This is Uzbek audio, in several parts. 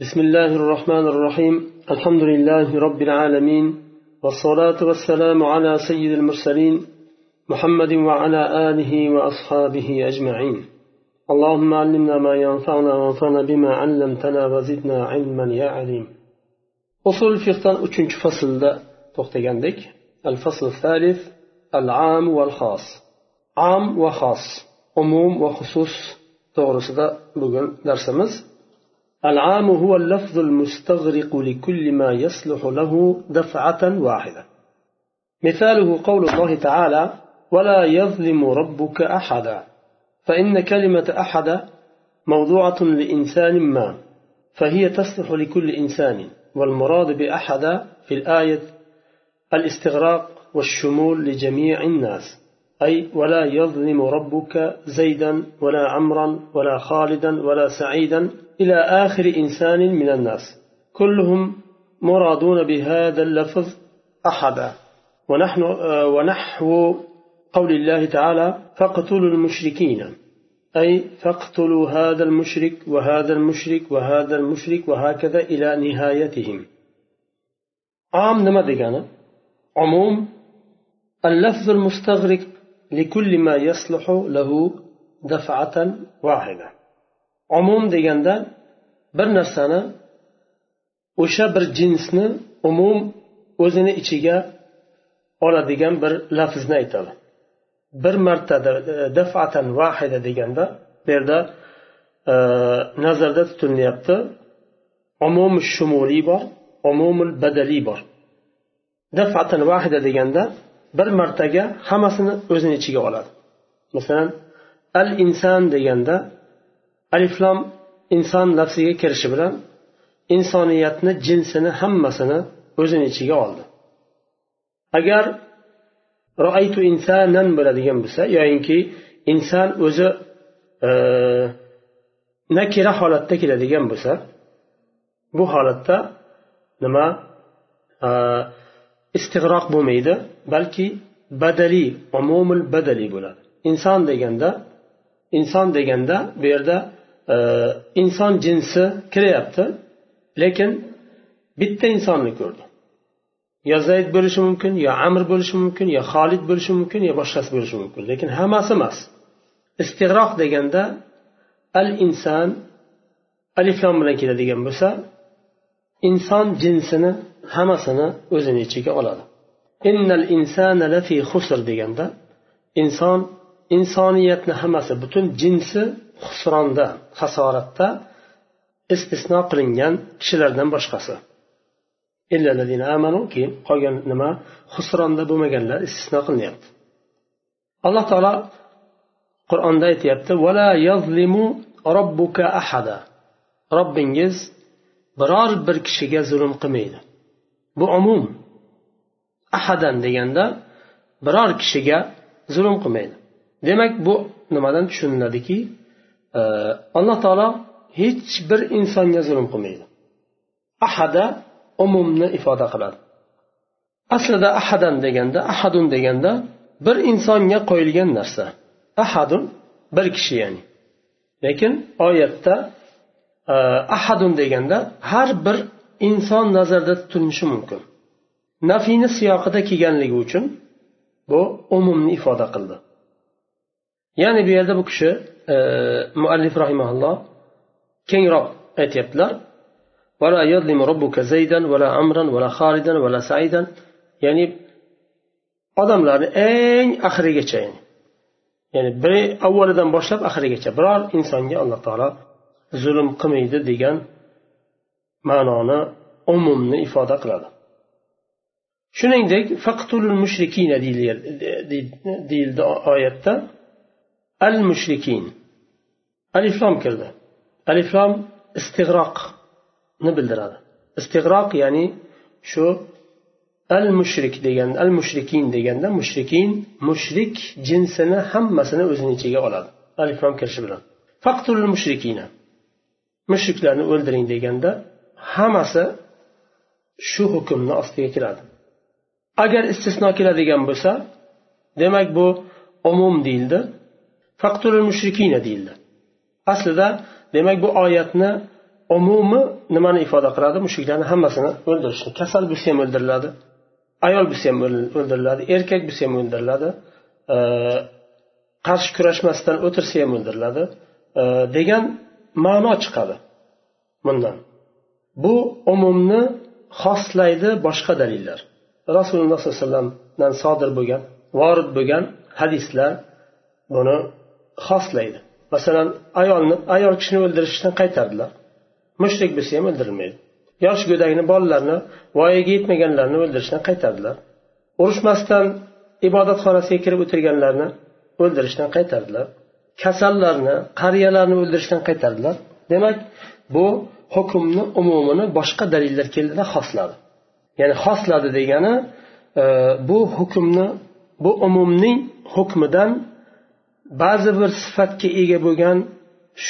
بسم الله الرحمن الرحيم. الحمد لله رب العالمين والصلاة والسلام على سيد المرسلين محمد وعلى آله وأصحابه أجمعين. اللهم علمنا ما ينفعنا وانفعنا بما علمتنا وزدنا علما يا عليم. أصول الفقه أتشنج فصل توختيغاندك الفصل الثالث العام والخاص. عام وخاص عموم وخصوص to'g'risida bugun darsimiz العام هو اللفظ المستغرق لكل ما يصلح له دفعة واحدة. مثاله قول الله تعالى ولا يظلم ربك أحدا فإن كلمة أحد موضوعة لإنسان ما فهي تصلح لكل إنسان والمراد بأحد في الآية الاستغراق والشمول لجميع الناس أي ولا يظلم ربك زيدا ولا عمرا ولا خالدا ولا سعيدا إلى آخر إنسان من الناس. كلهم مرادون بهذا اللفظ أحدا. ونحن ونحو قول الله تعالى فاقتلوا المشركين. أي فاقتلوا هذا المشرك وهذا المشرك وهذا المشرك وهكذا إلى نهايتهم. عام نما عموم اللفظ المستغرق لكل ما يصلح له دفعة واحدة. Umum deganda bir narsani o'sha bir jinsni umum o'zini ichiga oladigan bir lafzni aytadi. Bir marta e, dafatan vahida deganda bu yerda e, nazarda tutilyapti. Umum shumuliy bor umumul badaliy bor. Dafatan vahida deganda bir martaga hammasini o'zini ichiga oladi. Masalan al inson deganda aliflom inson lafziga kirishi bilan insoniyatni jinsini hammasini o'zini ichiga oldi. Agar roaytu insanan bo'ladigan bo'lsa yoyinki inson o'zi e, nakira holatda keladigan bo'lsa bu holatda nima e, istig'roq bo'lmaydi balki badaliy umumul badaliy bo'ladi. Inson deganda inson deganda bu yerda e, inson jinsi kiryapti lekin bitta insonni ko'rdi. Yo zayd bo'lishi mumkin yo amr bo'lishi mumkin yo xolid bo'lishi mumkin yo boshqasi bo'lishi mumkin. Lekin hammasi emas. Istig'roq deganda al inson aliflom bilan keladigan bo'lsa inson jinsini hammasini o'zini ichiga oladi. Innal insana lafi xusr deganda inson insoniyatni hammasi butun jinsi husronda hasoratda istisno qilingan kishilardan boshqasi. Keyin qolgan nima? Husronda bo'lmaganlar istisno qilinyapti. Alloh taolo qur'onda aytyapti vala yazlimu robbuka ahada. Robbingiz biror bir kishiga zulm qilmaydi. Bu umum. Ahadan deganda biror kishiga zulm qilmaydi. Demak bu nimadan tushuniladiki e, alloh taolo hech bir insonga zulm qilmaydi. Ahada umumni ifoda qiladi. Aslida ahadan deganda ahadun deganda bir insonga qo'yilgan narsa. Ahadun bir kishi ya'ni. Lekin oyatda e, ahadun deganda har bir inson nazarda tutilishi mumkin. Nafiyni siyoqida kelganligi uchun bu umumni ifoda qildi. Ya'ni bu yerda bu kishi e, muallif rahimaulloh kengroq aytyaptilar. Ya'ni odamlarni eng oxirigacha ya'ni ya'ni bir avvalidan boshlab oxirigacha biror insonga alloh taolo zulm qilmaydi degan ma'noni umumni ifoda qiladi. Shuningdek faqtulul mushrikina deyildi oyatda. Al mushrikin aliflom kirdi aliflom istig'roqni bildiradi. Istig'roq ya'ni shu al mushrik degan al mushrikin deganda mushrikin mushrik jinsini hammasini o'zini ichiga oladi. Aliflom kirishi bilan. Faqtul mushrikina. Mushriklarni o'ldiring deganda hammasi shu hukmni ostiga kiradi. Agar istisno keladigan bo'lsa demak bu umum deyildi. Faqtul deyildi. Aslida demak bu oyatni umumi nimani ifoda qiladi? Mushuklarni hammasini o'ldirishni. Kasal bo'lsa ham o'ldiriladi ayol bo'lsa ham o'ldiriladi erkak bo'lsa ham o'ldiriladi e, qarshi kurashmasdan o'tirsa ham o'ldiriladi e, degan ma'no chiqadi bundan. Bu umumni xoslaydi boshqa dalillar. Rasululloh sollallohu alayhi vasallamdan sodir bo'lgan vorid bo'lgan hadislar buni xoslaydi. Masalan ayolni ayol kishini o'ldirishdan qaytardilar. Mushrik bo'lsa ham o'ldirilmaydi. Yosh go'dakni bolalarni voyaga yetmaganlarni o'ldirishdan qaytardilar. Urushmasdan ibodatxonasiga kirib o'tirganlarni o'ldirishdan qaytardilar. Kasallarni qariyalarni o'ldirishdan qaytardilar. Demak bu hukmni umumini boshqa dalillar keldida xosladi. Ya'ni xosladi degani e, bu hukmni bu umumning hukmidan ba'zi bir sifatga ega bo'lgan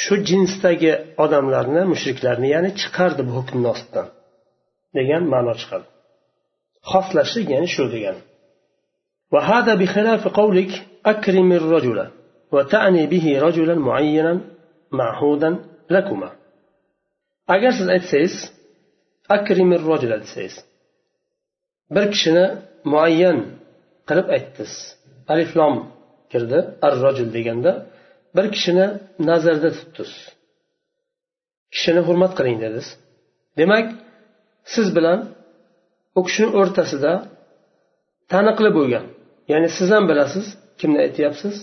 shu jinsdagi odamlarni mushriklarni ya'ni chiqardi bu hukmni ostidan degan ma'no chiqadi xoslashlik ya'ni shu degani وهذا بخلاف قولك أكرم الرجل وتعني به رجلا معينا معهودا لكما agar siz aytsangiz akrimir rojula desangiz bir kishini muayyan qilib aytdingiz aliflom kirdi. Ar rojul deganda bir kishini nazarda tutdiz kishini hurmat qiling dediz demak siz bilan u kishini o'rtasida taniqli bo'lgan ya'ni siz ham bilasiz kimni aytyapsiz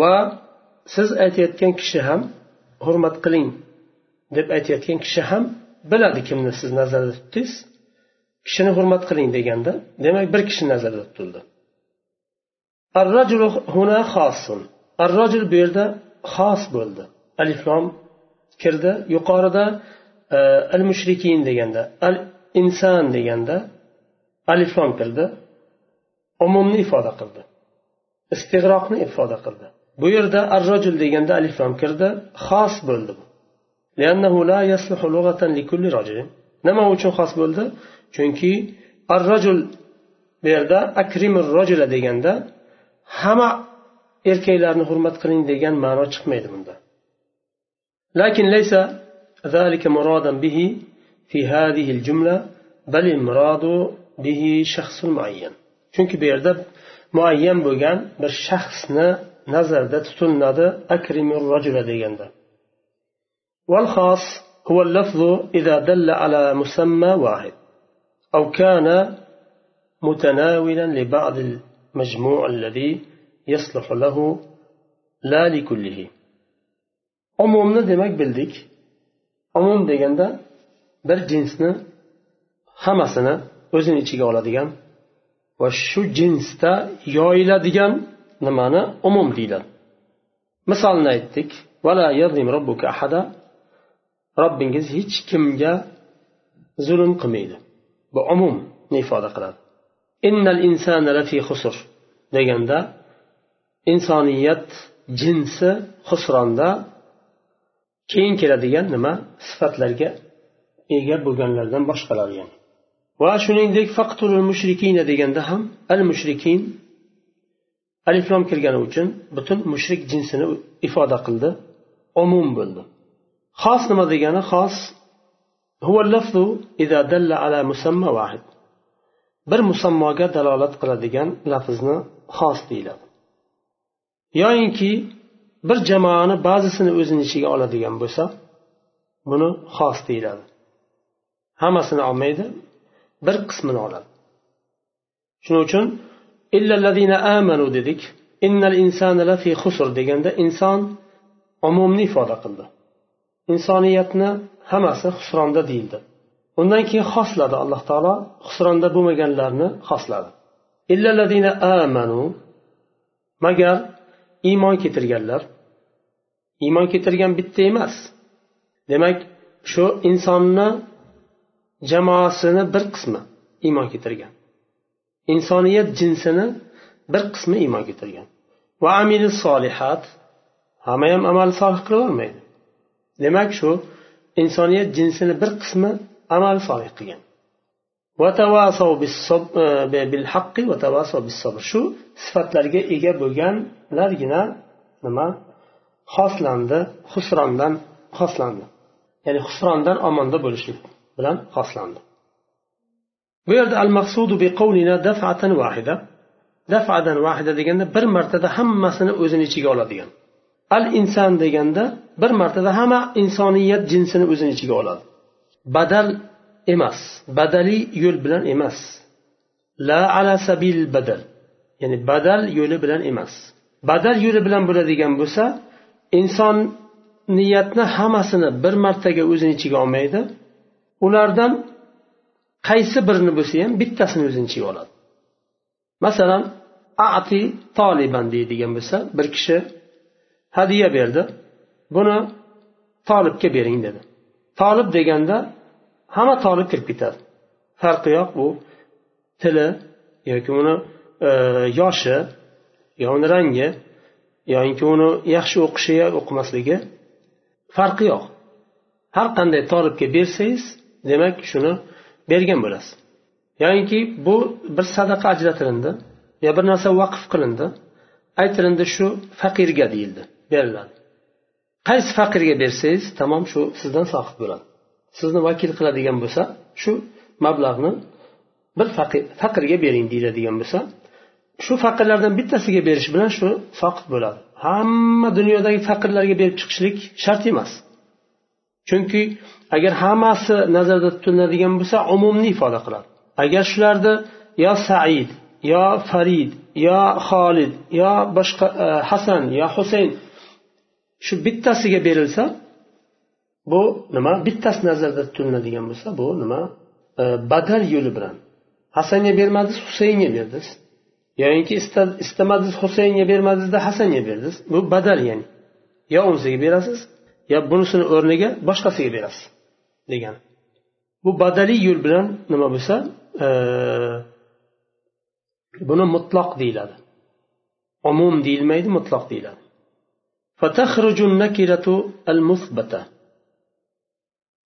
va siz aytayotgan kishi ham hurmat qiling deb aytayotgan kishi ham biladi kimni siz nazarda tutdingiz. Kishini hurmat qiling deganda demak bir kishi nazarda tutildi. الرجل هنا خاص arrojul bu yerda xos bo'ldi. Aliflom kirdi. Yuqorida e, al mushrikin deganda al inson deganda aliflom kirdi. Umumni ifoda qildi. Istig'roqni ifoda qildi. Bu yerda arrojul deganda aliflom kirdi. Xos bo'ldi bu. Nima uchun xos bo'ldi? Chunki ar rajul bu yerda akrimir rojula deganda hamma erkaklarni hurmat qiling degan ma'no chiqmaydi bunda. Lakin laysa ذلك مرادا به في هذه الجملة بل المراد به شخص معين چونك بيرد معين بوغان بشخص نظر دا تتلند أكرم الرجل ديان والخاص هو اللفظ إذا دل على مسمى واحد أو كان متناولا لبعض المجموع الذي يصلح له لا لكله umumni demak bildik umum deganda bir jinsni hammasini o'zini ichiga oladigan va shu jinsda yoyiladigan nimani umum deyiladi misolni aytdik robbingiz hech kimga zulm qilmaydi bu umumni ifoda qiladi Innal insana lafi xusr deganda insoniyat jinsi husronda keyin keladigan nima? Sifatlarga ega bo'lganlardan boshqalari yani. Va shuningdek faqtul mushrikina deganda ham al mushrikin aliflom kirgani uchun butun mushrik jinsini ifoda qildi umum bo'ldi. Xos nima degani? Xos bir musammoga dalolat qiladigan lafzni xos deyiladi. Yoyinki bir jamoani ba'zisini o'zini ichiga oladigan bo'lsa buni xos deyiladi. Hammasini olmaydi bir qismini oladi. Shuning uchun illallazina amanu dedik. Innal insana lafi husr deganda inson umumni ifoda qildi. Insoniyatni hammasi husronda deyildi. Undan keyin xosladi alloh taolo husronda bo'lmaganlarni xosladi. Amanu magar iymon keltirganlar iymon keltirgan bitta emas. Demak shu insonni jamoasini bir qismi iymon keltirgan. Insoniyat jinsini bir qismi iymon keltirgan. Va amili solihat hamma ham amal solih qilavermaydi demak shu insoniyat jinsini bir qismi amal solih qilgan. E, Shu sifatlarga ega bo'lganlargina nima? Xoslandi husrondan xoslandi. Ya'ni husrondan omonda bo'lishlik bilan xoslandi. Bu yerda al maqsudu bi qavlina dafatan vahida dafadan vahida deganda bir martada hammasini o'zini ichiga oladigan. Al inson deganda bir martada hamma insoniyat jinsini o'zini ichiga oladi. Badal emas. Badaliy yo'l bilan emas. La ala sabil badal. Ya'ni badal yo'li bilan emas. Badal yo'li bilan bo'ladigan bo'lsa inson niyatni hammasini bir martaga o'zini ichiga olmaydi. Ulardan qaysi birini bo'lsa ham bittasini o'zini ichiga oladi. Masalan ati toliban deydigan bo'lsa bir kishi hadya berdi. Buni tolibga bering dedi. Tolib deganda hamma tolib kirib ketadi. Farqi yo'q u tili yoki uni e, yoshi yo uni rangi yoinki uni yaxshi o'qishi yo o'qimasligi farqi yo'q. Har qanday tolibga bersangiz demak shuni bergan bo'lasiz. Yoinki bu bir sadaqa ajratilindi yo bir narsa vaqf qilindi. Aytilindi shu faqirga deyildi beriladi. Qaysi faqirga bersangiz tamom shu sizdan sohib bo'ladi. Sizni vakil qiladigan bo'lsa shu mablag'ni bir faqirga bering deyiladigan bo'lsa shu faqirlardan bittasiga berish bilan shu soqit bo'ladi. Hamma dunyodagi faqirlarga berib chiqishlik shart emas. Chunki agar hammasi nazarda tutiladigan bo'lsa umumni ifoda qiladi. Agar shularni yo said yo farid yo xolid yo boshqa e, hasan yo husayn shu bittasiga berilsa bu nima? Bittasi nazarda tutiladigan bo'lsa bu nima? E, badal yo'li bilan. Hasanga bermadingiz husaynga berdingiz. Yoyinki istamadingiz husaynga bermadingizda hasanga berdingiz. Bu badal ya'ni. Yo unisiga berasiz yo bunisini o'rniga boshqasiga berasiz degan. Bu badaliy yo'l bilan nima bo'lsa e, buni mutloq deyiladi. Umum deyilmaydi mutloq deyiladi.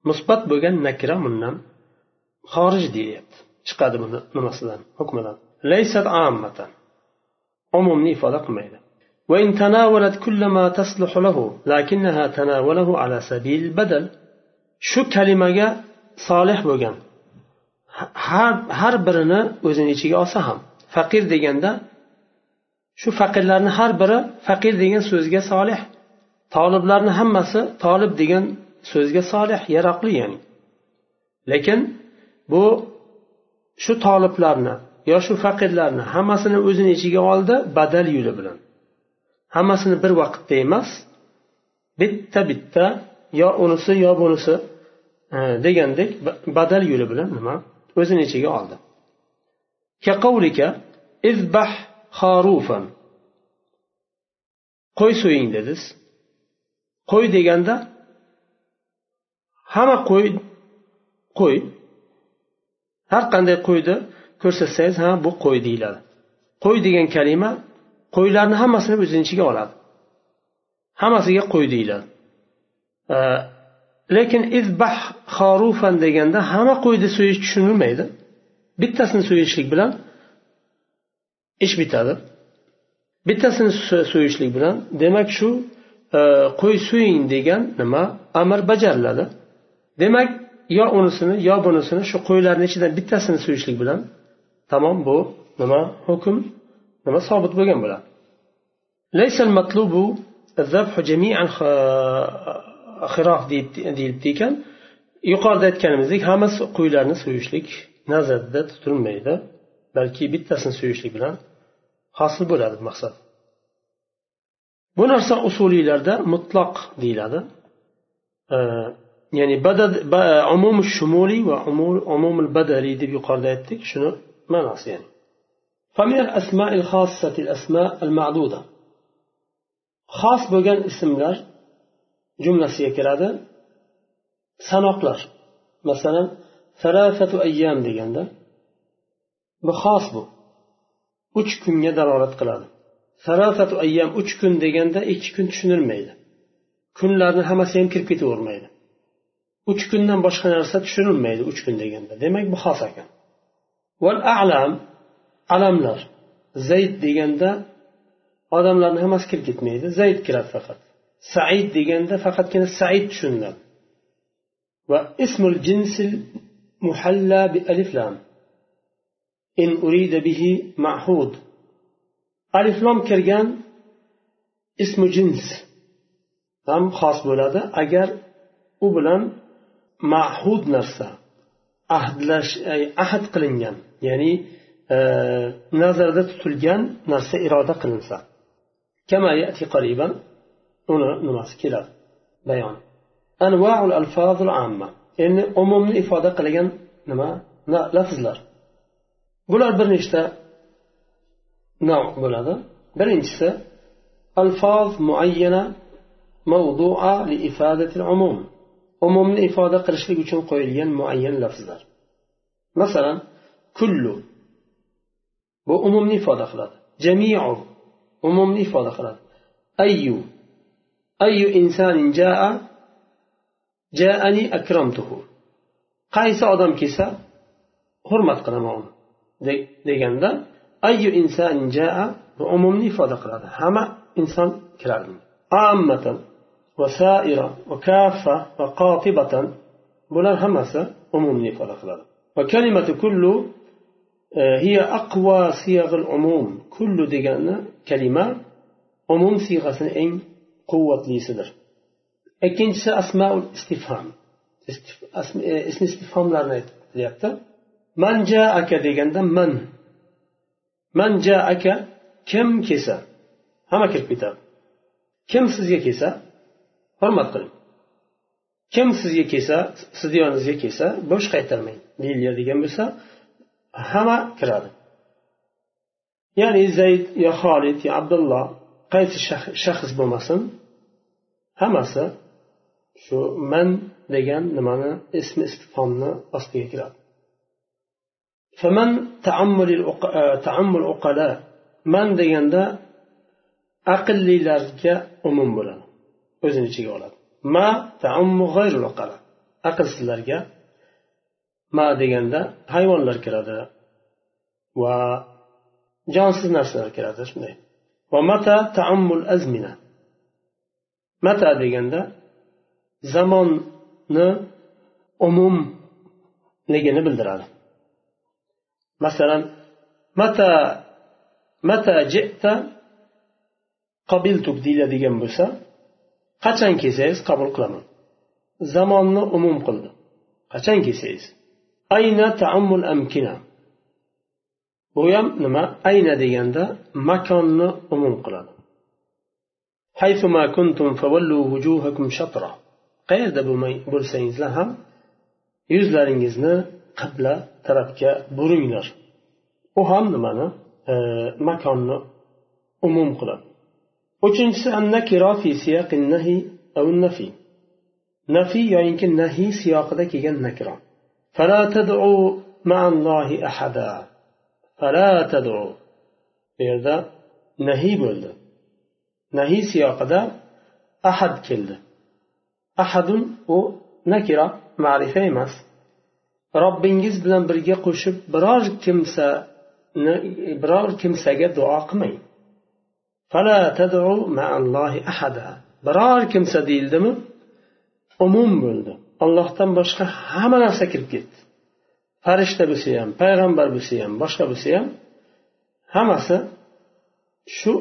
musbat bo'lgan nakira bundan xorij deyapti chiqadi buni nimasidan hukmidan laysat ammatan umumni ifoda qilmaydi وإن تناولت كل ما تصلح له لكنها تناوله على سبيل البدل shu kalimaga solih bo'lgan har har birini o'zini ichiga olsa ham faqir deganda shu faqirlarni har biri faqir degan so'zga solih. Toliblarni hammasi tolib degan so'zga solih yaroqli ya'ni. Lekin bu shu toliblarni yo shu faqirlarni hammasini o'zini ichiga oldi badal yo'li bilan. Hammasini bir vaqtda emas bitta bitta yo unisi yo bunisi e, degandek badal yo'li bilan nima? O'zini ichiga oldi. Qo'y so'ying dediz qo'y deganda hamma qo'y qo'y. Har qanday qo'yni ko'rsatsangiz ha bu qo'y deyiladi. Qo'y degan kalima qo'ylarni hammasini o'zini ichiga oladi. Hammasiga qo'y deyiladi. Lekin izbah xorufan deganda hamma qo'yni so'yish tushunilmaydi. Bittasini so'yishlik bilan ish bitadi bittasini so'yishlik bilan demak shu e, qo'y so'ying degan nima amr bajariladi demak yo unisini yo bunisini shu qo'ylarni ichidan bittasini so'yishlik bilan tamom bu nima hukm nima sobit bo'lgan bo'ladi ليس المطلوب الذبح جميعا xirof deyilibdi ekan yuqorida aytganimizdek hammasi qo'ylarni so'yishlik nazarda tutilmaydi balki bittasini so'yishlik bilan hosil bo'ladi maqsad bu narsa usuliylarda mutloq deyiladi ya'ni umum shumuliy va umum badaliy deb yuqorida aytdik shuni ma'nosi ya'ni فمن الأسماء الخاصة الأسماء المعدودة xos bo'lgan ismlar jumlasiga kiradi sanoqlar masalan sarasatu ayyam deganda bu bu. Uch kunga dalolat qiladi. Salasatu ayyam uch kun deganda ikki kun tushunilmaydi. Kunlarni hammasi ham kirib ketavermaydi. Uch kundan boshqa narsa tushunilmaydi uch kun deganda. Demak bu xos ekan. Val alam alamlar. Zayd deganda odamlarni hammasi kirib ketmaydi. Zayd kiradi faqat. Said deganda faqatgina said tushuniladi. Va ismul jinsil muhalla bi alif lam. in urida bihi mahud. Aliflom kirgan ismi jins ham xos bo'ladi. Agar u bilan mahud narsa ahdlash ahd qilingan ya'ni e, nazarda tutilgan narsa iroda qilinsa uni nimasi keladi? Bayon. Anvaul alfazul amma. Endi umumni ifoda qilgan nima? Lafzlar. Bular bir nechta nav bo'ladi. Birinchisi alfoz muayyana mavdua li ifadatil umum. Umumni ifoda qilishlik uchun qo'yilgan muayyan lafzlar. Masalan kullu bu umumni ifoda qiladi. Jamiu umumni ifoda qiladi. Ayyu ayyu insanin jaa jaani akramtuhu. Qaysi odam kelsa hurmat qilaman uni. deganda ayyu insonin jaa bu umumni ifoda qiladi hamma inson kiradi ammatan وسائرة وكافة وقاطبة bular hammasi umumni ifoda qiladi وكلمة كل هي أقوى صيغ العموم كل degani kalima umum siyg'asini eng quvvatlisidir ikkinchisi asmaul istifhom ismi istifhomlarni aytilyapti Manja aka deganda man. Manja aka kim kelsa. Hamma kirib ketadi. Kim sizga kelsa hurmat qiling. Kim sizga kelsa sizni yoningizga kelsa bo'sh qaytarmang. Deyiladigan bo'lsa hamma kiradi. Ya'ni zayd yo xolid yo abdulloh qaysi shaxs bo'lmasin hammasi shu man degan nimani ismi istifomni ostiga kiradi. taammul uqala man deganda aqllilarga umum bo'ladi o'zini ichiga oladi. ma taammu g'ayrul uqala aqlsizlarga ma deganda hayvonlar kiradi va jonsiz narsalar kiradi shunday va mata taammul azmina mata deganda zamonni umumligini bildiradi masalan mata mata jita qabiltuk deyiladigan bo'lsa qachon kelsangiz qabul qilaman. Zamonni umum qildi qachon kelsangiz? Ayna taammul amkina. Bu ham nima? Ayna deganda makonni umum qiladi. Qayerda bo'lsangizlar ham yuzlaringizni qibla tarafga buringlar u ham nimani e, makonni umum qiladi uchinchisi annakira fi siyaqi nahi av nafiy nafiy yoyinki nahiy siyoqida kelgan فلا تدعوا مع الله أحدا فلا تدعوا bu yerda nahiy bo'ldi nahiy siyoqida ahad keldi ahadun u nakira ma'rifa emas robbingiz bilan birga qo'shib biror kimsani biror kimsaga duo qilmang. Biror kimsa deyildimi? Umum bo'ldi. Ollohdan boshqa hamma narsa kirib ketdi. Farishta bo'lsa ham payg'ambar bo'lsa ham boshqa bo'lsa ham hammasi shu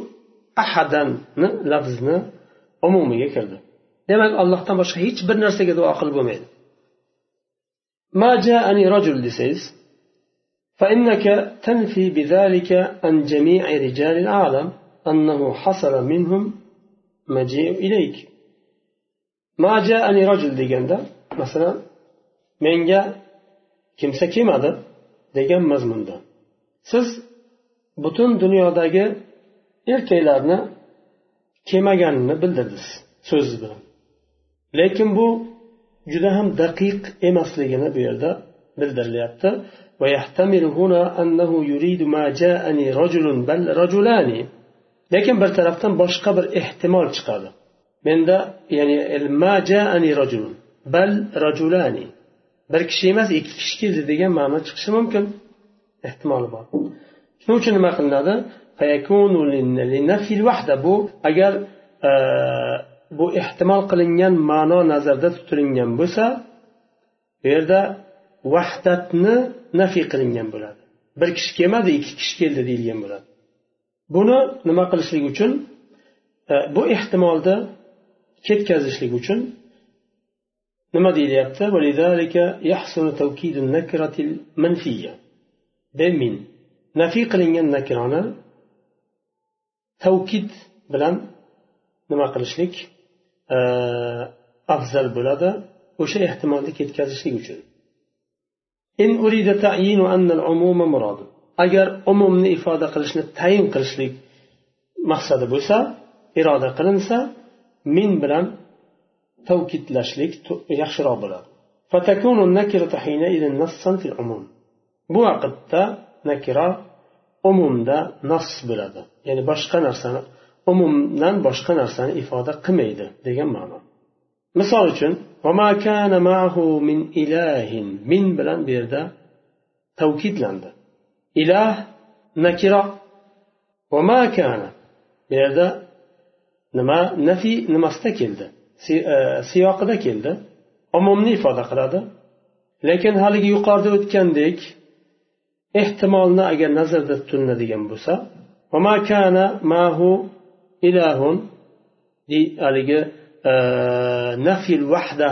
ahadanni lafzni umumiga kirdi. Demak allohdan boshqa hech bir narsaga duo qilib bo'lmaydi. ما جاءني رجل desangiz فإنك تنفي بذلك عن جميع رجال العالم أنه حصل منهم مجيء إليك ما جاءني رجل deganda masalan menga kimsa kelmadi degan mazmunda siz butun dunyodagi erkaklarni kelmaganini bildirdiz so'zingiz bilan lekin bu juda ham daqiq emasligini bu yerda bildirilyapti. Lekin bir tarafdan boshqa bir ehtimol chiqadi. Menda ya'ni bal rajulani. Bir kishi emas ikki kishi keldi degan ma'no chiqishi mumkin. Ehtimoli bor. Shuning uchun nima qilinadi? Bu agar e, bu ehtimol qilingan ma'no nazarda tutilingan bo'lsa bu yerda vahdatni nafiy qilingan bo'ladi. Bir kishi kelmadi ikki kishi keldi deyilgan bo'ladi. Buni nima qilishlik uchun? E, bu ehtimolni ketkazishlik uchun nima deyilyapti? Nafiy qilingan nakironi tavkid bilan nima qilishlik? Э, afzal bo'ladi. O'sha ehtimolni ketkazishlik uchun. Agar umumni ifoda qilishni tayin qilishlik maqsadi bo'lsa iroda qilinsa min bilan tavkidlashlik yaxshiroq bo'ladi. Bu vaqtda nakira umumda nas bo'ladi. Ya'ni boshqa narsani umumdan boshqa narsani ifoda qilmaydi degan ma'no. Misol uchun min bilan bu yerda tavkidlandi. Ilah nakira bu yerda nima nafi nimasida keldi? E, siyoqida keldi. Umumni ifoda qiladi. Lekin haligi yuqorida o'tgandek ehtimolni agar nazarda tutiladigan bo'lsa haligi e, nafil vahda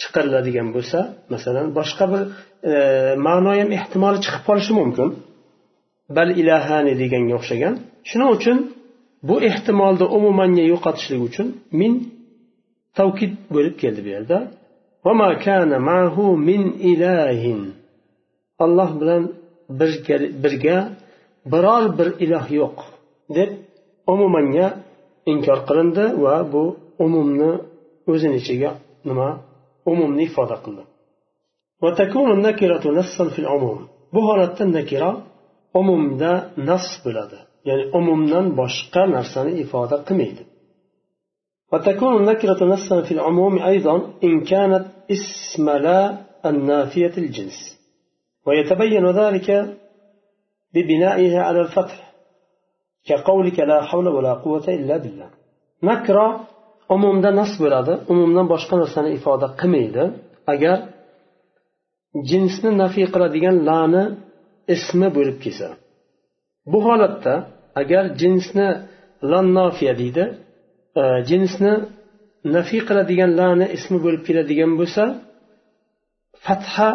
chiqariladigan bo'lsa masalan boshqa bir e, ma'no ham ehtimoli chiqib qolishi mumkin. Bal ilahani deganga o'xshagan. Shuning uchun bu ehtimolni umumanga yo'qotishlik uchun min tavkid bo'lib keldi bu yerda. Alloh bilan birga biror bir iloh yo'q deb umumanga inkor qilindi va bu umumni o'zini ichiga nima umumni ifoda qildi bu holatda nakira umumda nas bo'ladi ya'ni umumdan boshqa narsani ifoda qilmaydi وتكون النكرة نصا في العموم أيضا إن كانت اسم لا النافية الجنس ويتبين ذلك ببنائها على الفتح كقولك لا حول ولا قوة إلا بالله نكرة umumda nas bo'ladi umumdan boshqa narsani ifoda qilmaydi agar jinsni nafiy qiladigan lani ismi bo'lib kelsa bu holatda agar jinsni lannofiya deydi e, jinsni nafiy qiladigan lani ismi bo'lib keladigan bo'lsa fatha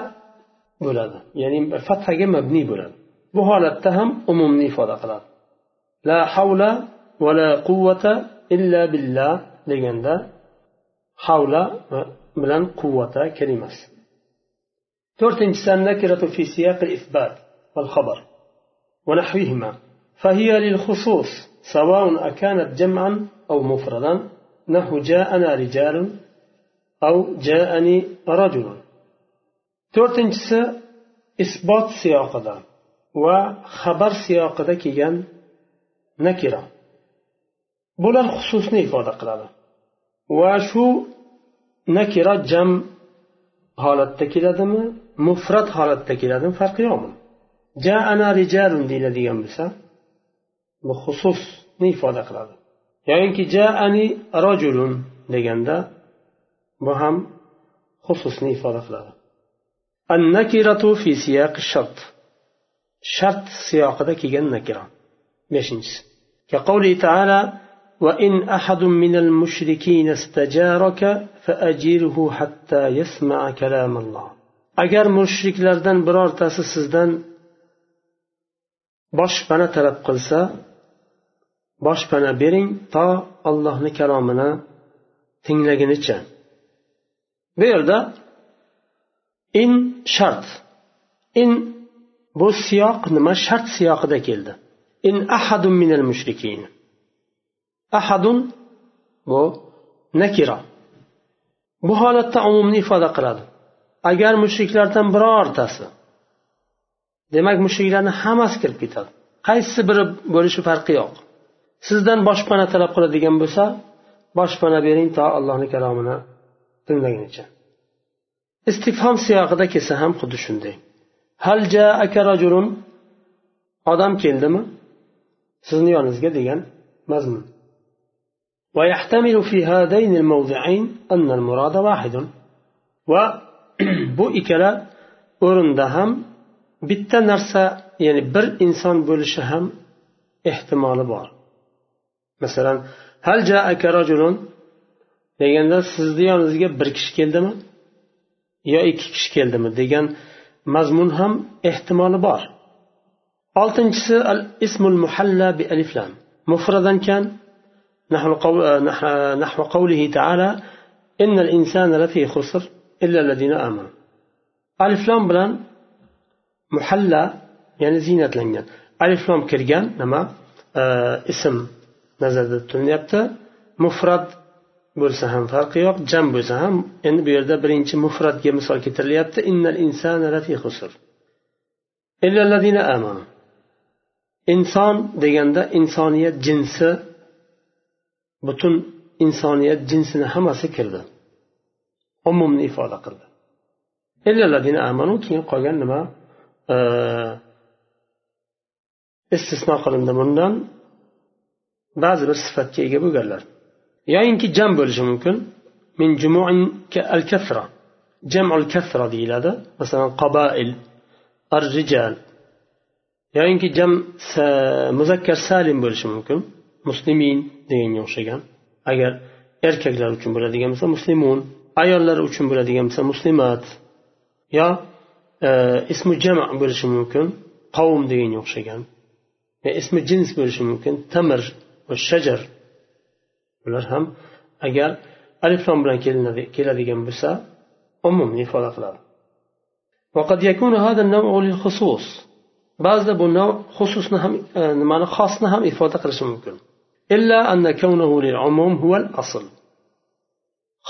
bo'ladi ya'ni fathaga mabniy bo'ladi bu holatda ham umumni ifoda qiladi لا حول ولا قوة إلا بالله لجندا حول بلن قوة كلمة ترتم نكرة في سياق الإثبات والخبر ونحوهما. فهي للخصوص سواء أكانت جمعا أو مفردا نحو جاءنا رجال أو جاءني رجل. ترتنجس إثبات سياقدا وخبر سياقدا كيان nakira bular xususni ifoda qiladi va shu nakira jam holatda keladimi mufrat holatda keladimi farqi yo'qmi jaana rijalun deyiladigan bo'lsa bu xususni ifoda qiladi yoyinki jaani rojulun deganda bu ham xususni ifoda qiladi النكرة في سياق الشرط شرط سياق kelgan nakira beshinchisi كقوله تعالى وإن أحد من المشركين استجارك فأجيره حتى يسمع كلام الله agar mushriklardan birortasi sizdan boshpana talab qilsa boshpana bering to allohni kalomini tinglagunicha bu yerda in shart in bu siyoq nima shart siyoqida keldi In ahadun minal mushrikin. Ahadun bu nakira. Bu holatda umumni ifoda qiladi. Agar mushriklardan birortasi demak mushriklarni hammasi kirib ketadi. Qaysi biri bo'lishi farqi yo'q. Sizdan boshpana talab qiladigan bo'lsa boshpana bering to allohni kalomini tinglagunicha. Istifhom siyog'ida kelsa ham xuddi shunday. Hal rajulun odam keldimi? sizni yoningizga degan mazmun ويحتمل في هذين الموضعين أن المراد واحد و bu ikkala o'rinda ham bitta narsa ya'ni bir inson bo'lishi ham ehtimoli bor masalan hal jaaka rajulun deganda sizni yoningizga bir kishi keldimi yo ikki kishi keldimi degan mazmun ham ehtimoli bor oltinchisi al ismul muhalla bi aliflam mufradan kan نحو قوله تعالى إن الإنسان لفي خسر إلا الذين آمنوا ألف لام بلان محلى يعني زينة لنجان ألف لام كرجان نما آه اسم nazarda tutilyapti mufrat bo'lsa ham farqi yo'q jam bo'lsa ham endi bu yerda birinchi mufratga misol keltirilyapti innal insana lafi xusr amanu inson deganda insoniyat jinsi butun insoniyat jinsini hammasi kirdi. Umumni ifoda qildi. Amanu keyin qolgan nima? Istisno qilindi bundan. Ba'zi bir sifatga ega bo'lganlar. Yoyinki jam bo'lishi mumkin. Min al kasra jamul kasra deyiladi. Masalan qabail ar rijal yoyinki jam muzakkar salim bo'lishi mumkin muslimin deganga o'xshagan agar erkaklar uchun bo'ladigan bo'lsa muslimun ayollar uchun bo'ladigan bo'lsa muslimat yo e, ismi jama bo'lishi mumkin qavm deganga o'xshagan ismi jins bo'lishi mumkin tamir va shajar bular ham agar aliflom bilan keladigan bo'lsa umumni ifoda qiladi وقد يكون هذا النوع للخصوص ba'zida bu nav xususni ham nimani xosni ham ifoda qilishi mumkin إلا أن كونه للعموم هو الأصل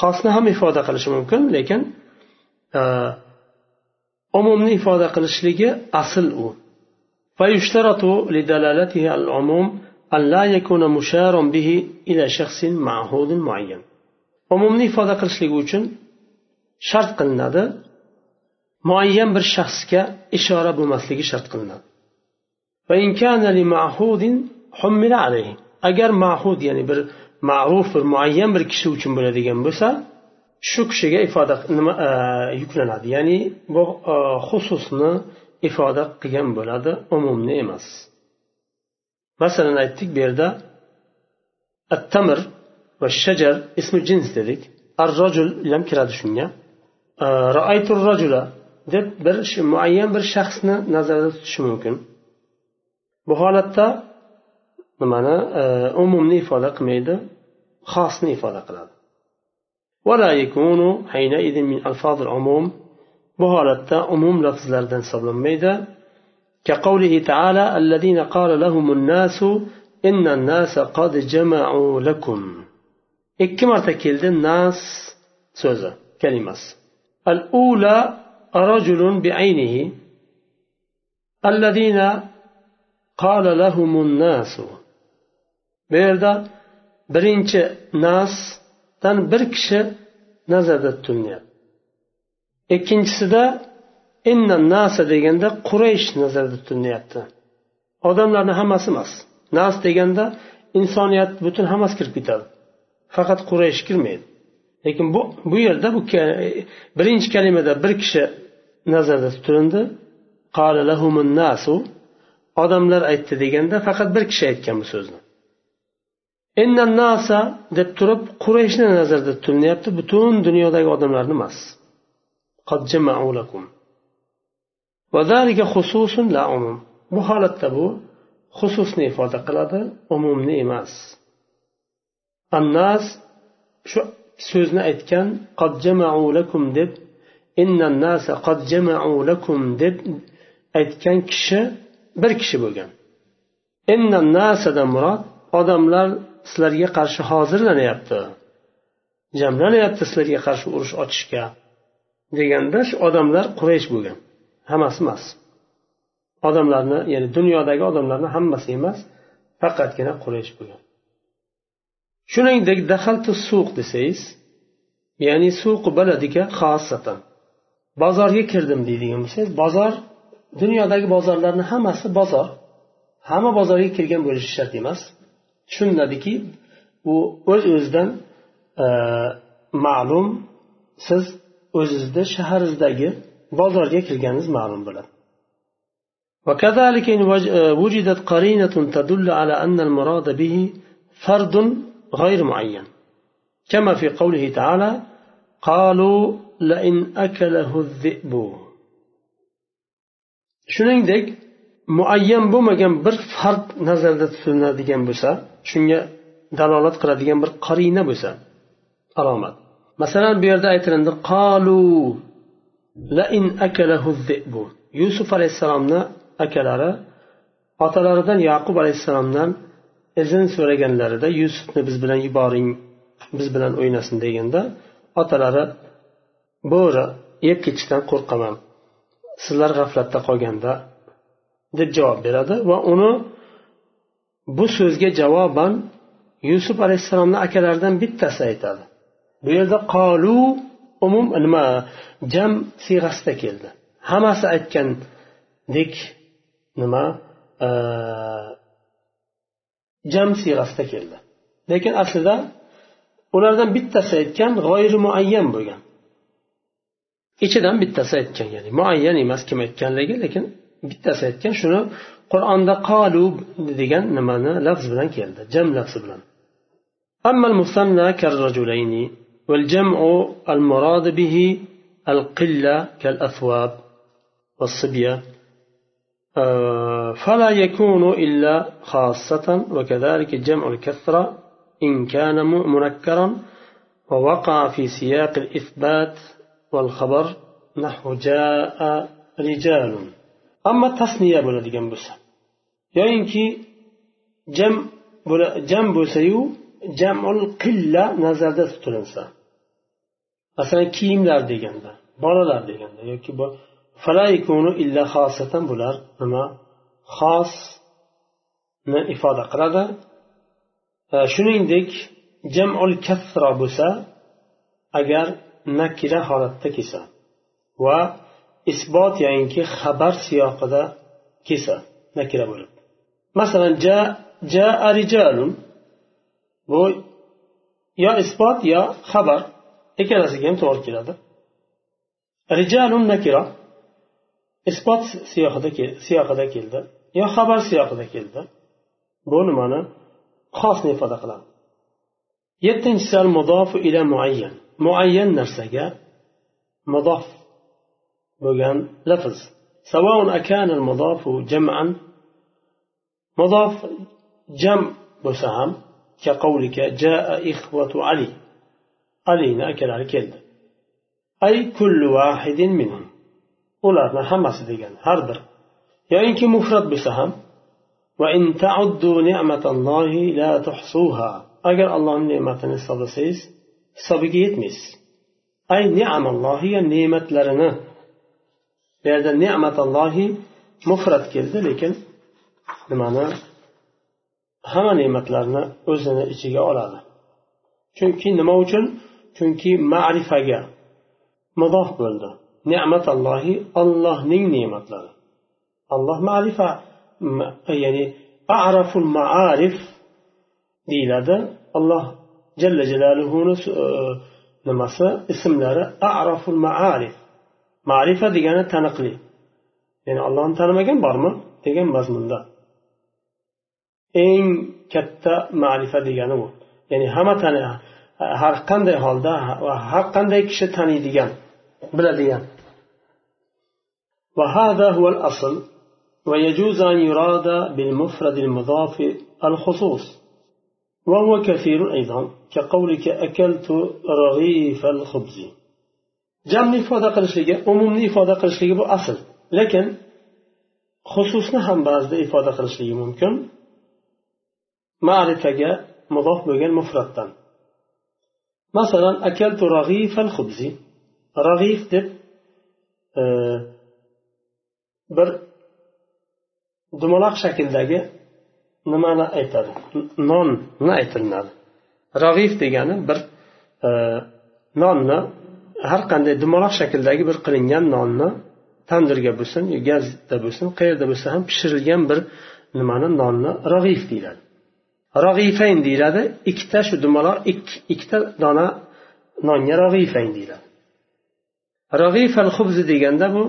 xosni ham ifoda qilishi mumkin lekin umumni ifoda qilishligi asl u فيشترط لدلالته على العموم أن لا يكون مشارا به إلى شخص معهود معين umumni ifoda qilishligi uchun shart qilinadi muayyan bir shaxsga ishora bo'lmasligi shart qilinadi. Agar mahud ya'ni bir ma'ruf bir muayyan bir kishi uchun bo'ladigan bo'lsa shu kishiga ifoda nima e, yuklanadi. Ya'ni bu e, xususni ifoda qilgan bo'ladi umumni emas. Masalan aytdik bu yerda attamir va shajar ismi jins dedik. Ar rojul ham kiradi shunga. E, Rajula deb bir muayyan bir shaxsni nazarda tutishi mumkin bu holatda nimani umumni ifoda qilmaydi xosni ifoda qiladi ولا يكون حينئذ من ألفاظ العموم بهالة أموم لفظ لردن صبر كقوله تعالى الذين قال لهم الناس إن الناس قد جمعوا لكم ikki marta keldi nas so'zi kalimasi al ula رجل بعينه الذين قال لهم الناس bu yerda birinchi nasdan bir kishi nazarda tutilyapti ikkinchisida inna nasa deganda quraysh nazarda tutilyapti odamlarni hammasi emas nas deganda insoniyat butun hammasi kirib ketadi faqat quraysh kirmaydi lekin bu bu yerda bu birinchi kalimada bir kishi nazarda tutilindi. Odamlar aytdi deganda faqat bir kishi aytgan bu so'zni. Nasa deb turib qurayshni nazarda tutilyapti butun dunyodagi odamlarni emas. Bu holatda bu xususni ifoda qiladi umumni emas. Annas shu so'zni aytgan deb deb aytgan kishi bir kishi bo'lgan. Murod odamlar sizlarga qarshi hozirlanyapti jamlanyapti sizlarga qarshi urush ochishga deganda shu odamlar quraysh bo'lgan. Hammasi emas. Odamlarni ya'ni dunyodagi odamlarni hammasi emas faqatgina quraysh bo'lgan. Shuningdek dahaltu suq desangiz ya'ni suq baladiga xosatan. bozorga kirdim deydigan bo'lsangiz bozor dunyodagi bozorlarni hammasi bozor hamma bozorga kirgan bo'lishi shart emas tushuniladiki u o'z o'zidan e, ma'lum siz o'zizni shaharingizdagi bozorga kirganingiz ma'lum bo'ladi وكذلك إن وجدت قرينة تدل على أن المراد به فرد غير معين كما في قوله تعالى قالوا لئن أكله الذئب shuningdek muayyan bo'lmagan bir fard nazarda tutiladigan bo'lsa shunga dalolat qiladigan bir qarina bo'lsa alomat masalan bu yerda aytilindi qolu lain akalahu yusuf alayhissalomni akalari otalaridan yaqub alayhissalomdan izn so'raganlarida yusufni biz bilan yuboring biz bilan o'ynasin deganda otalari bo'ri yeb ketishdan qo'rqaman. Sizlar g'aflatda qolganda deb javob beradi va uni bu so'zga javoban yusuf alayhissalomni akalaridan bittasi aytadi. Bu yerda qolu umum nima jam siyg'asida keldi. Hammasi aytgandek nima? Jam siyg'asida keldi. Lekin aslida ulardan bittasi aytgan g'oyiri muayyan bo'lgan. Ichidan bittasi aytgan ya'ni muayyan emas kim aytganligi lekin bittasi aytgan shuni qur'onda qolu degan nimani lafz bilan keldi jam lafzi bilan والجمع المراد به القلة كالأثواب والصبية فلا يكون إلا خاصة وكذلك جمع الكثرة إن كان منكرا ووقع في سياق الإثبات والخبر نحو جاء رجال أما التصنية bo'ladigan bo'lsa yoyinki jam jam bo'lsayu jamul qilla nazarda tutilinsa masalan kiyimlar deganda bolalar deganda yoki illa xosatan bular nima xosni ifoda qiladi shuningdek jamul kasra bo'lsa agar nakira holatda kelsa va isbot ya'niki xabar siyoqida kelsa nakira bo'lib. Masalan ja jaa rijalun. Bu yo isbot yo xabar ikkalasiga ham to'g'ri keladi. Rijalun nakira isbot siyoqida keldi yo xabar siyoqida keldi. Bu nimani xosni ifoda qiladi? Yettinchisi al mudofu ila muayyan. Muayyan narsaga mudof bo'lgan lafz سواء أكان المضاف جمعا مضاف جمع بسام كقولك جاء إخوة علي علينا أكل على كلمة أي كل واحد منهم ularni hammasi degan har bir yoyinki mufrat bo'lsa ham agar allohni ne'matini hisoblasangiz hisobiga yetmaysiz. Ay ni'amallohi ne'matlarini. Bu yerda ne'matallohi mufrat keldi lekin nimani? Hamma ne'matlarni o'zini ichiga oladi. Chunki nima uchun? Chunki ma'rifaga mudof bo'ldi. Ne'matallohi ollohning ne'matlari. Alloh ma'rifa ya'ni araful ma'arif deyiladi. Alloh jalla jalaluhuni nimasi ismlari araful ma'arif ma'rifa degani taniqli ya'ni allohni tanimagan bormi degan mazmunda eng katta ma'rifa degani u ya'ni hamma tani har qanday holda va har qanday kishi taniydigan biladigan وهذا هو الأصل ويجوز أن يراد بالمفرد المضاف الخصوص وهو كثير أيضا كقولك أكلت رغيف الخبز. جمع إفادة قرشلية أمم إفادة قرشلية بو أصل. لكن خصوصنا هم بعض إفادة قرشلية ممكن. معرفة مضاف بغن مفردا. مثلا أكلت رغيف الخبز. رغيف دب آه، بر دمالاق شكل دقي nimani aytadi? Nonni aytilinadi rag'if degani bir e, nonni har qanday dumaloq shakldagi bir qilingan nonni tandirga bo'lsin gazda bo'lsin qayerda bo'lsa ham pishirilgan bir nimani nonni rag'if deyiladi. Rag'ifayn deyiladi ikkita shu dumaloq ikkita dona nonga rag'ifayn deyiladi. Rag'ifal xubzi deganda bu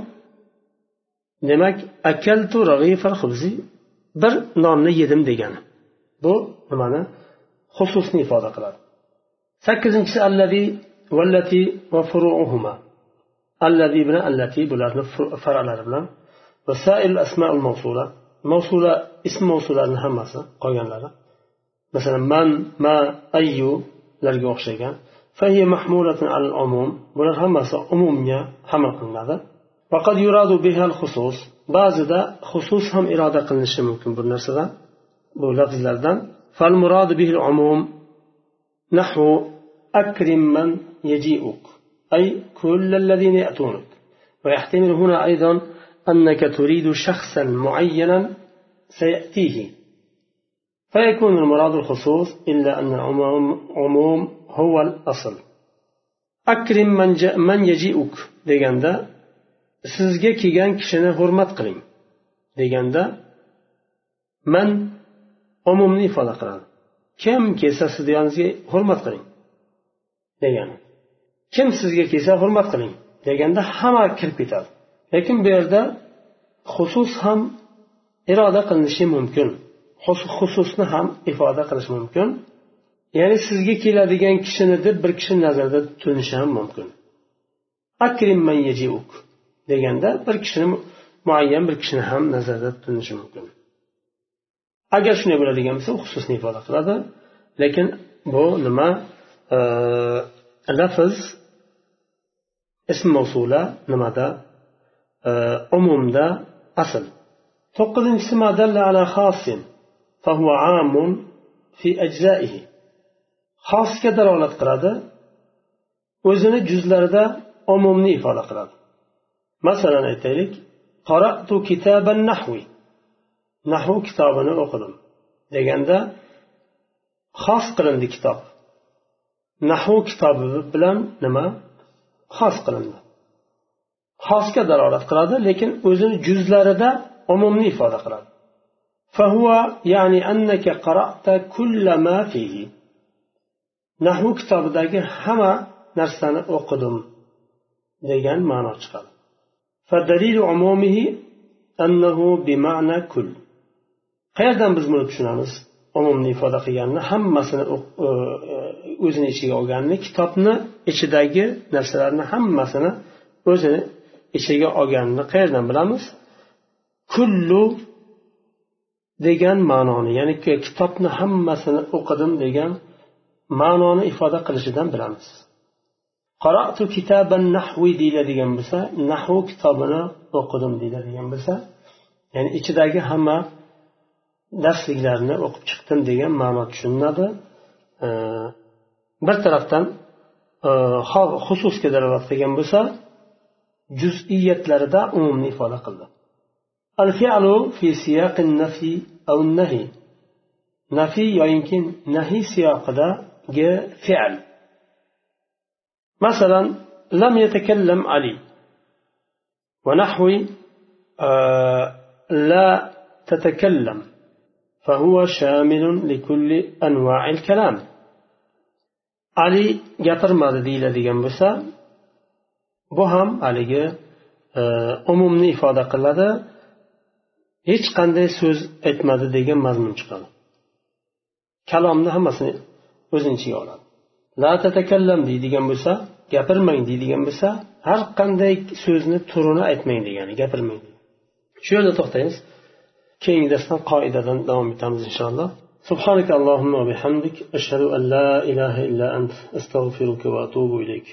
demak akaltu rag'ifal xubzi bir nonni yedim degani. Bu nimani? Xususni ifoda qiladi. Sakkizinchisi allazi vallati va furuuhuma. Allazi bilan allati bularni faralari bilan. Va sail asmaul mavsula. Mavsula ism mavsularni hammasi qolganlari. Masalan man ma ayyu larga o'xshagan bular hammasi umumga hamil qilinadi. وقد يراد بها الخصوص. ba'zida xusus ham iroda qilinishi mumkin bu narsadan bu lafzlardan فالمراد به العموم نحو أكرم من يجيئك أي كل الذين يأتونك ويحتمل هنا أيضا أنك تريد شخصا معينا سيأتيه فيكون المراد الخصوص إلا أن العموم عموم هو الأصل. أكرم من, من يجيئك deganda sizga kelgan kishini hurmat qiling deganda man umumni ifoda qiladi. Kim kelsa sizni yoningizga hurmat qiling degani. Kim sizga kelsa hurmat qiling deganda hamma kirib ketadi. Lekin bu yerda xusus ham iroda qilinishi mumkin. Xususni ham ifoda qilish mumkin. Ya'ni sizga keladigan kishini deb bir kishini nazarda tutilishi ham mumkin. Deganda bir kishini muayyan bir kishini ham nazarda tutilishi mumkin. Agar shunday bo'ladigan bo'lsa u xususni ifoda qiladi. Lekin bu nima e, lafz ism mavsula nimada? E, umumda asl. To'qqizinchisi xosga dalolat qiladi o'zini juzlarida umumni ifoda qiladi. masalan aytaylik qaratu kitaban nahvi nahu kitobini o'qidim deganda xos qilindi kitob nahu kitobi bilan nima xos qilindi xosga dalolat qiladi lekin o'zini juzlarida umumni ifoda qiladi فهو يعني أنك قرأت كل ما فيه nahu kitobidagi hamma narsani o'qidim degan ma'no chiqadi Qayerdan biz buni tushunamiz? Umumni ifoda qilganini hammasini e, e, o'zini ichiga olganini kitobni ichidagi narsalarni hammasini o'zini ichiga olganini qayerdan bilamiz? Kullu degan ma'noni ya'ni kitobni hammasini o'qidim degan ma'noni ifoda qilishidan bilamiz. qaratu kitaban nahvi deyiladigan bo'lsa nahvu kitobini o'qidim deyiladigan bo'lsa ya'ni ichidagi hamma darsliklarni o'qib chiqdim degan ma'no tushuniladi. Bir tarafdan e, xususga dalolat qilgan bo'lsa juziyatlarida umumni ifoda qildi. Nafiy yoyinki nahiy siyoqidagi fe'l مثلا لم يتكلم علي ونحو آه لا تتكلم فهو شامل لكل أنواع الكلام علي gapirmadi deyiladigan bo'lsa bu ham haligi umumni ifoda qiladi hech qanday so'z aytmadi degan mazmun chiqadi kalomni hammasini o'zini ichiga oladi la tatakallam deydigan bo'lsa gapirmang deydigan bo'lsa har qanday so'zni turini aytmang degani gapirmang shu yerda to'xtaymiz keyingi darsdan qoidadan davom etamiz inshaalloh سبحانك اللهم وبحمدك أشهد أن لا إله إلا أنت أستغفرك وأتوب إليك